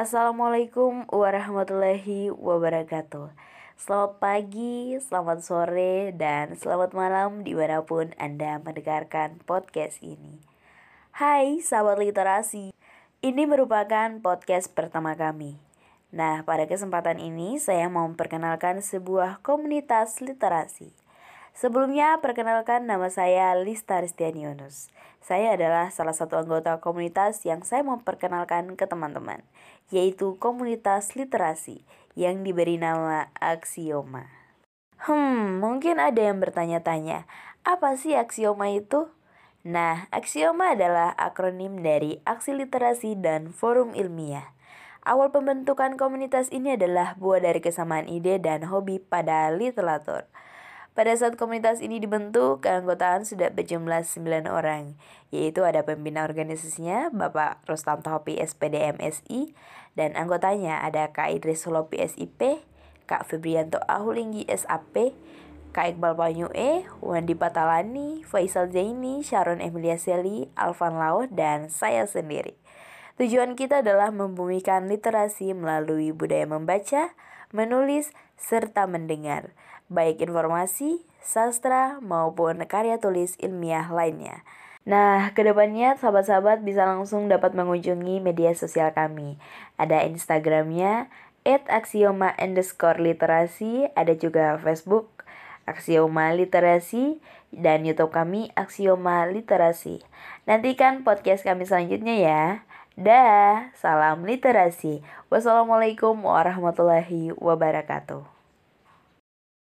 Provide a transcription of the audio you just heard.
Assalamualaikum warahmatullahi wabarakatuh. Selamat pagi, selamat sore, dan selamat malam di mana pun Anda mendengarkan podcast ini. Hai sahabat literasi. Ini merupakan podcast pertama kami. Nah, pada kesempatan ini saya mau memperkenalkan sebuah komunitas literasi Sebelumnya, perkenalkan nama saya Lista Ristiani Yunus. Saya adalah salah satu anggota komunitas yang saya memperkenalkan ke teman-teman, yaitu komunitas literasi yang diberi nama Aksioma. Hmm, mungkin ada yang bertanya-tanya, apa sih aksioma itu? Nah, aksioma adalah akronim dari Aksi Literasi dan Forum Ilmiah. Awal pembentukan komunitas ini adalah buah dari kesamaan ide dan hobi pada literatur. Pada saat komunitas ini dibentuk, keanggotaan sudah berjumlah 9 orang, yaitu ada pembina organisasinya, Bapak Rustam Topi SPD MSI, dan anggotanya ada Kak Idris Solopi SIP, Kak Febrianto Ahulinggi SAP, Kak Iqbal Panyu E, Wandi Patalani, Faisal Zaini, Sharon Emilia Seli, Alvan Lau, dan saya sendiri. Tujuan kita adalah membumikan literasi melalui budaya membaca, menulis, serta mendengar baik informasi, sastra, maupun karya tulis ilmiah lainnya. Nah, ke depannya sahabat-sahabat bisa langsung dapat mengunjungi media sosial kami. Ada Instagramnya, at aksioma underscore literasi, ada juga Facebook, Aksioma Literasi, dan Youtube kami, Aksioma Literasi. Nantikan podcast kami selanjutnya ya. Dah, salam literasi. Wassalamualaikum warahmatullahi wabarakatuh.